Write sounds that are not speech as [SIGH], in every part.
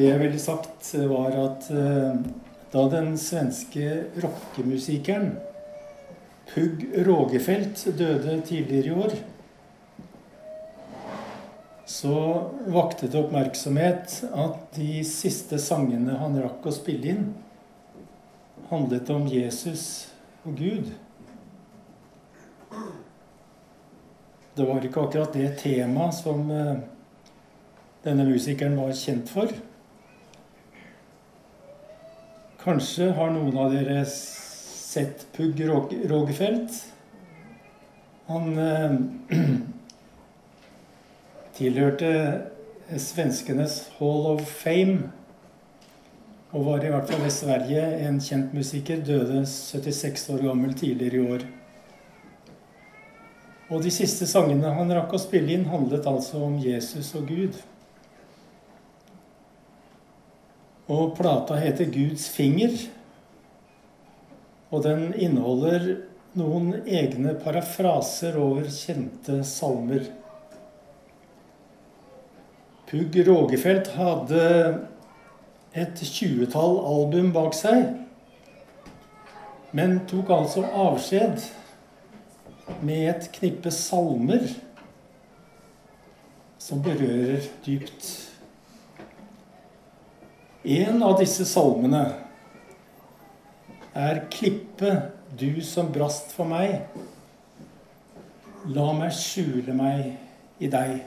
Det jeg ville sagt, var at eh, da den svenske rockemusikeren Pugg Rågefeldt døde tidligere i år, så vakte det oppmerksomhet at de siste sangene han rakk å spille inn, handlet om Jesus og Gud. Det var ikke akkurat det temaet som eh, denne musikeren var kjent for. Kanskje har noen av dere sett Pugg Rogefeldt. Han eh, [CLEARS THROAT] tilhørte svenskenes Hall of Fame. Og var i hvert fall i Sverige en kjent musiker. Døde 76 år gammel tidligere i år. Og de siste sangene han rakk å spille inn, handlet altså om Jesus og Gud. Og plata heter 'Guds finger'. Og den inneholder noen egne parafraser over kjente salmer. Pugg Rågefeldt hadde et tjuetall album bak seg, men tok altså avskjed med et knippe salmer som berører dypt. En av disse salmene er 'Klippe, du som brast for meg'. La meg skjule meg i deg.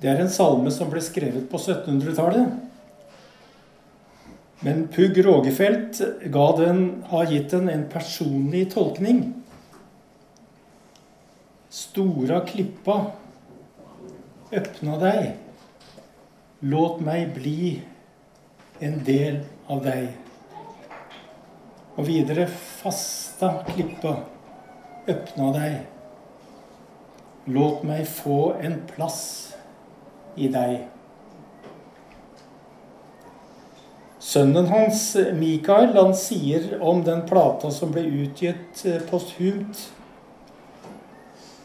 Det er en salme som ble skrevet på 1700-tallet. Men Pugh den, har gitt den en personlig tolkning. Stora klippa, øpna deg. Låt meg bli en del av deg. Og videre fasta klippa, øpna deg. Låt meg få en plass i deg. Sønnen hans, Mikael, han sier om den plata som ble utgitt eh, posthumt,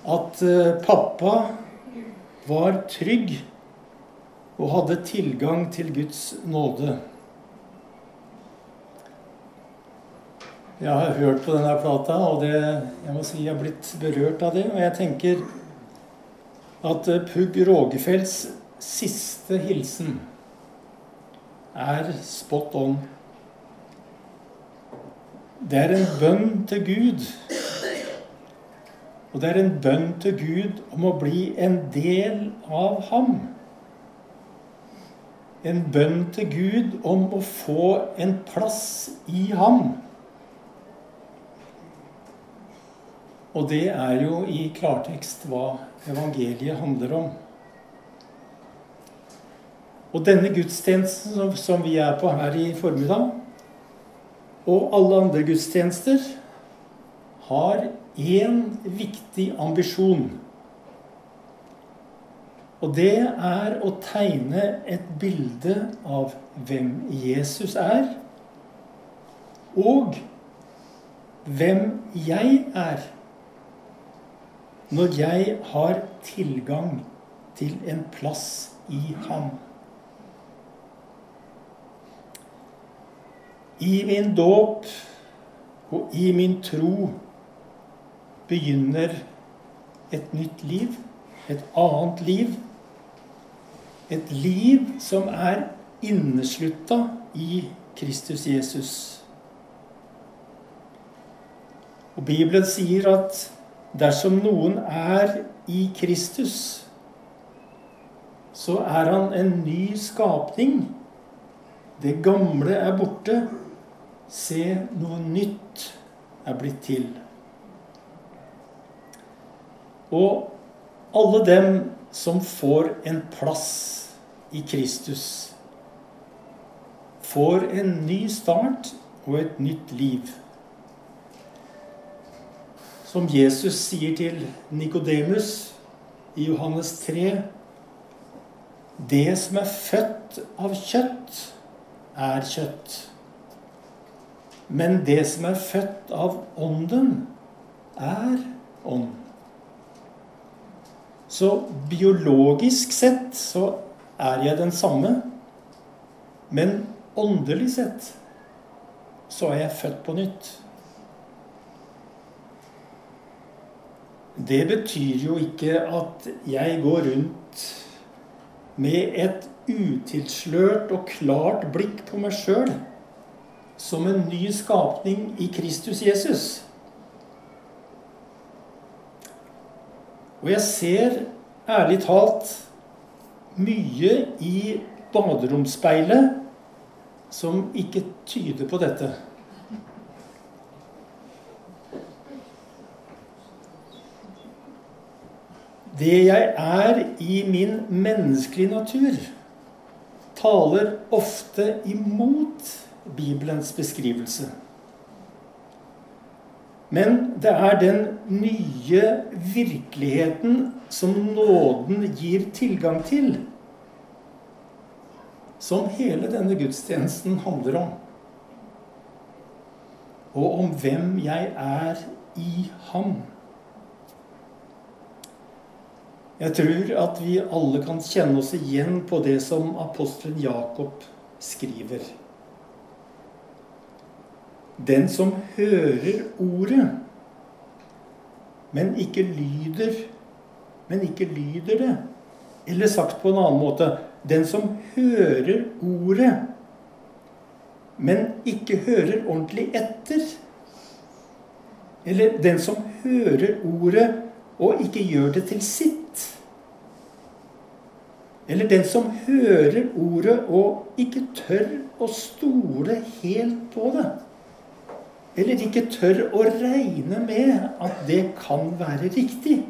at eh, pappa var trygg og hadde tilgang til Guds nåde. Jeg har hørt på denne plata, og det, jeg må si jeg har blitt berørt av det. Og jeg tenker at eh, Pugg Rågefelds siste hilsen er spot on. Det er en bønn til Gud. Og det er en bønn til Gud om å bli en del av ham. En bønn til Gud om å få en plass i ham. Og det er jo i klartekst hva evangeliet handler om. Og denne gudstjenesten som vi er på her i formiddag, og alle andre gudstjenester, har én viktig ambisjon. Og det er å tegne et bilde av hvem Jesus er, og hvem jeg er, når jeg har tilgang til en plass i ham. I min dåp og i min tro begynner et nytt liv, et annet liv. Et liv som er inneslutta i Kristus Jesus. Og Bibelen sier at dersom noen er i Kristus, så er han en ny skapning. Det gamle er borte. Se, noe nytt er blitt til. Og alle dem som får en plass i Kristus, får en ny start og et nytt liv. Som Jesus sier til Nikodemus i Johannes 3.: Det som er født av kjøtt, er kjøtt. Men det som er født av Ånden, er ånd. Så biologisk sett så er jeg den samme, men åndelig sett så er jeg født på nytt. Det betyr jo ikke at jeg går rundt med et utilslørt og klart blikk på meg sjøl som en ny skapning i Kristus Jesus. Og jeg ser ærlig talt mye i baderomsspeilet som ikke tyder på dette. Det jeg er i min menneskelige natur, taler ofte imot Bibelens beskrivelse. Men det er den nye virkeligheten som nåden gir tilgang til, som hele denne gudstjenesten handler om. Og om hvem jeg er i ham. Jeg tror at vi alle kan kjenne oss igjen på det som apostelen Jakob skriver. Den som hører ordet, men ikke lyder Men ikke lyder det. Eller sagt på en annen måte den som hører ordet, men ikke hører ordentlig etter. Eller den som hører ordet og ikke gjør det til sitt. Eller den som hører ordet og ikke tør å stole helt på det eller ikke tør å regne med at det kan være riktig.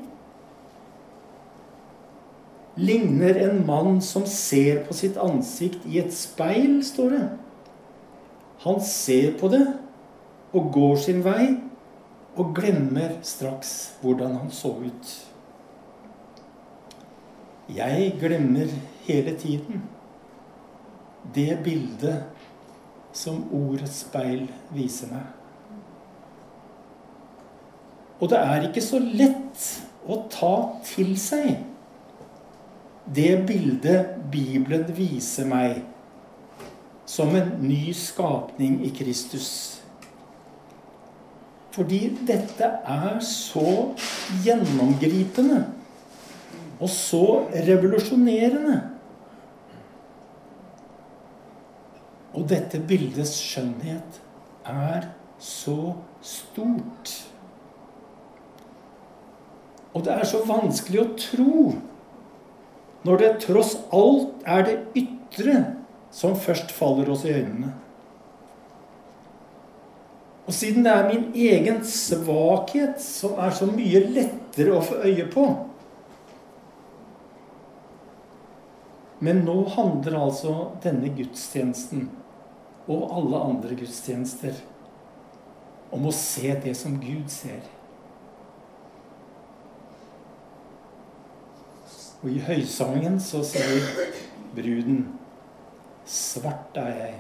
Ligner en mann som ser på sitt ansikt i et speil, står det. Han ser på det og går sin vei og glemmer straks hvordan han så ut. Jeg glemmer hele tiden det bildet som ordets speil viser meg. Og det er ikke så lett å ta til seg det bildet Bibelen viser meg som en ny skapning i Kristus. Fordi dette er så gjennomgripende og så revolusjonerende. Og dette bildets skjønnhet er så stort. Og det er så vanskelig å tro når det tross alt er det ytre som først faller oss i øynene. Og siden det er min egen svakhet som er så mye lettere å få øye på Men nå handler altså denne gudstjenesten og alle andre gudstjenester om å se det som Gud ser. Og i høysangen så sier bruden Svart er jeg,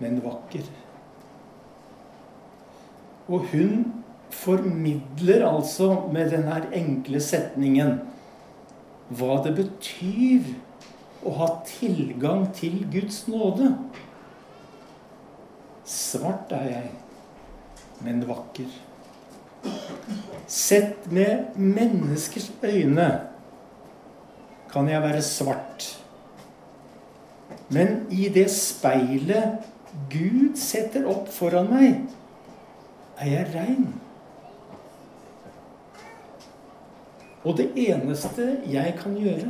men vakker. Og hun formidler altså med denne enkle setningen hva det betyr å ha tilgang til Guds nåde. Svart er jeg, men vakker. Sett med menneskers øyne kan jeg være svart. Men i det speilet Gud setter opp foran meg, er jeg rein. Og det eneste jeg kan gjøre,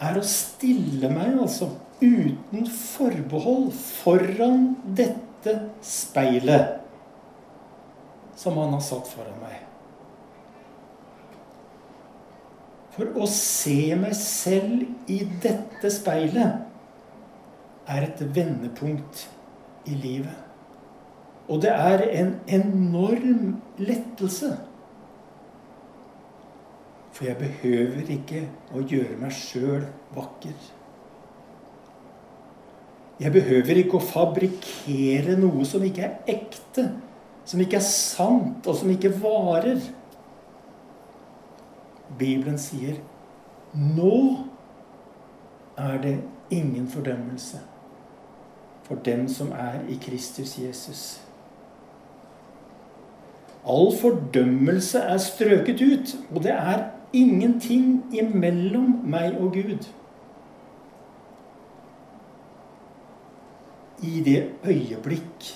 er å stille meg, altså, uten forbehold, foran dette speilet som han har satt foran meg. For å se meg selv i dette speilet er et vendepunkt i livet. Og det er en enorm lettelse. For jeg behøver ikke å gjøre meg sjøl vakker. Jeg behøver ikke å fabrikkere noe som ikke er ekte, som ikke er sant, og som ikke varer. Bibelen sier nå er det ingen fordømmelse for dem som er i Kristus Jesus. All fordømmelse er strøket ut, og det er ingenting imellom meg og Gud. I det øyeblikk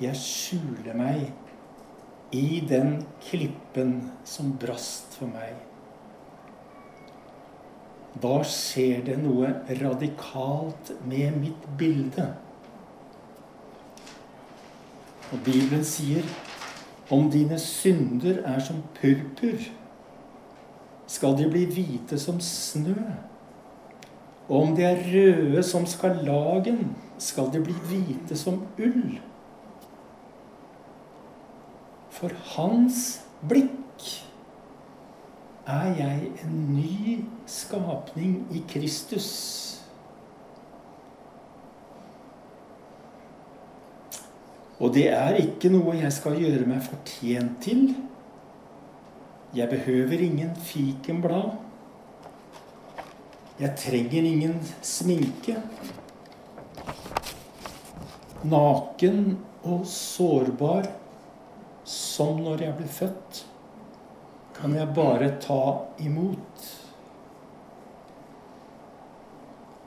jeg skjuler meg i den klippen som brast for meg. Da skjer det noe radikalt med mitt bilde. Og Bibelen sier om dine synder er som purpur, skal de bli hvite som snø. Og om de er røde som skarlagen, skal de bli hvite som ull. For hans blikk er jeg en ny skapning i Kristus. Og det er ikke noe jeg skal gjøre meg fortjent til. Jeg behøver ingen fikenblad. Jeg trenger ingen sminke. Naken og sårbar som når jeg ble født, kan jeg bare ta imot.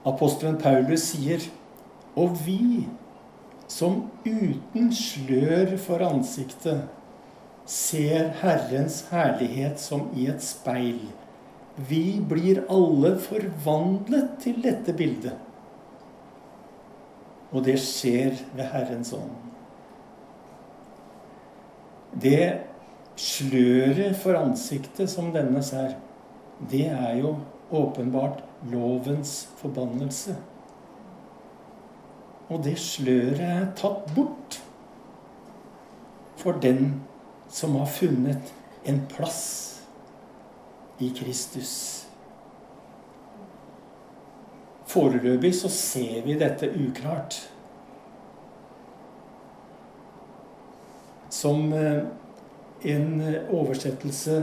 Apostelen Paulus sier, og vi som uten slør for ansiktet ser Herrens herlighet som i et speil. Vi blir alle forvandlet til dette bildet. Og det skjer ved Herrens ånd. Det sløret for ansiktet som denne ser, det er jo åpenbart lovens forbannelse. Og det sløret er tatt bort for den som har funnet en plass i Kristus. Foreløpig så ser vi dette uklart. Som eh, en oversettelse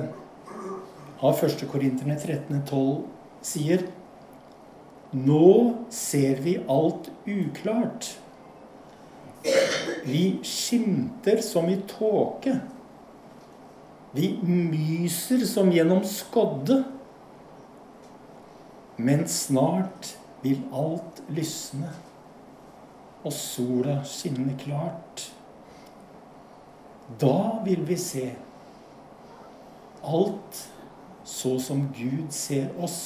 av 1. Korinterne 13,12 sier nå ser vi alt uklart. Vi skimter som i tåke. Vi myser som gjennom skodde. Men snart vil alt lysne, og sola skinne klart. Da vil vi se alt så som Gud ser oss.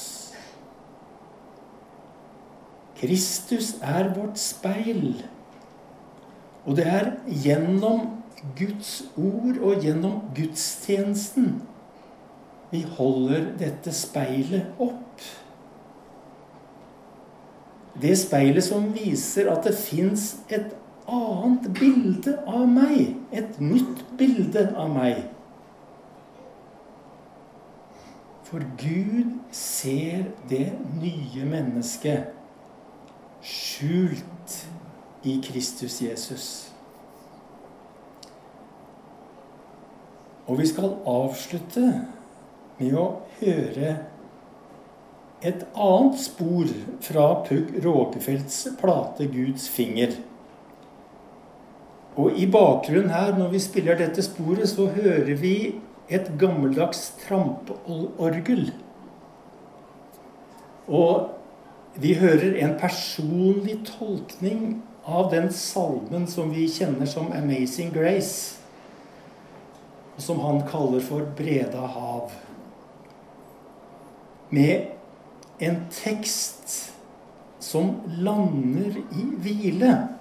Kristus er vårt speil. Og det er gjennom Guds ord og gjennom gudstjenesten vi holder dette speilet opp. Det speilet som viser at det fins et annet bilde av meg. Et nytt bilde av meg. For Gud ser det nye mennesket skjult i Kristus Jesus. Og vi skal avslutte med å høre et annet spor fra Pugh Råkefeldts plate 'Guds finger'. Og i bakgrunnen her, når vi spiller dette sporet, så hører vi et gammeldags trampeorgel. Og vi hører en personlig tolkning av den salmen som vi kjenner som 'Amazing Grace', som han kaller for 'Breda hav'. Med en tekst som lander i hvile.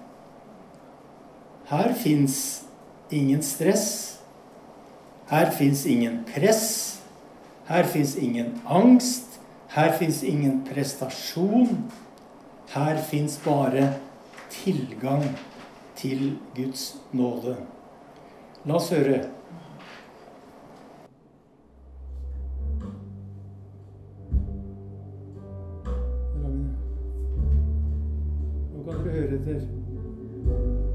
Her fins ingen stress. Her fins ingen press. Her fins ingen angst. Her fins ingen prestasjon. Her fins bare tilgang til Guds nåde. La oss høre. Nå kan dere høre etter.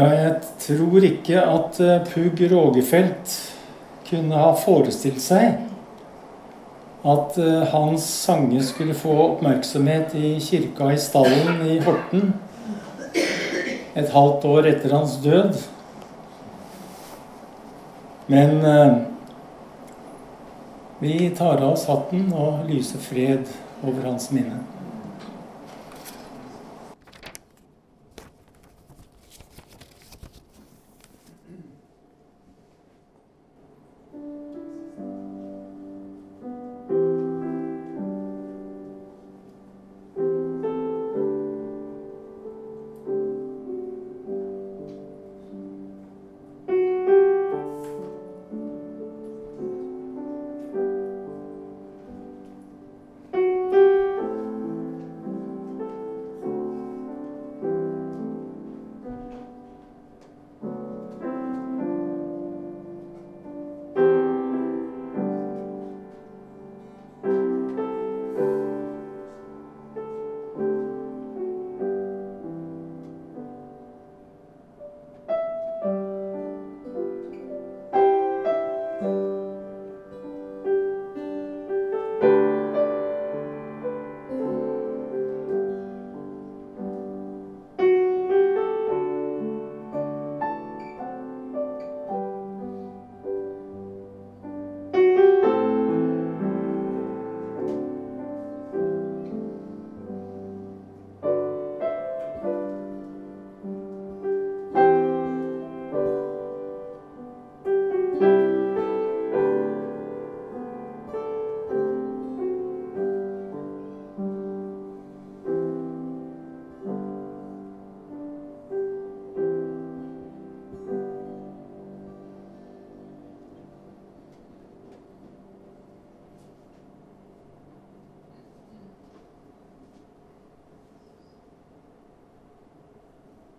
Ja, jeg tror ikke at eh, Pugh Rogefeldt kunne ha forestilt seg at eh, hans sanger skulle få oppmerksomhet i kirka i Stallen i Horten et halvt år etter hans død. Men eh, vi tar av oss hatten og lyser fred over hans minne.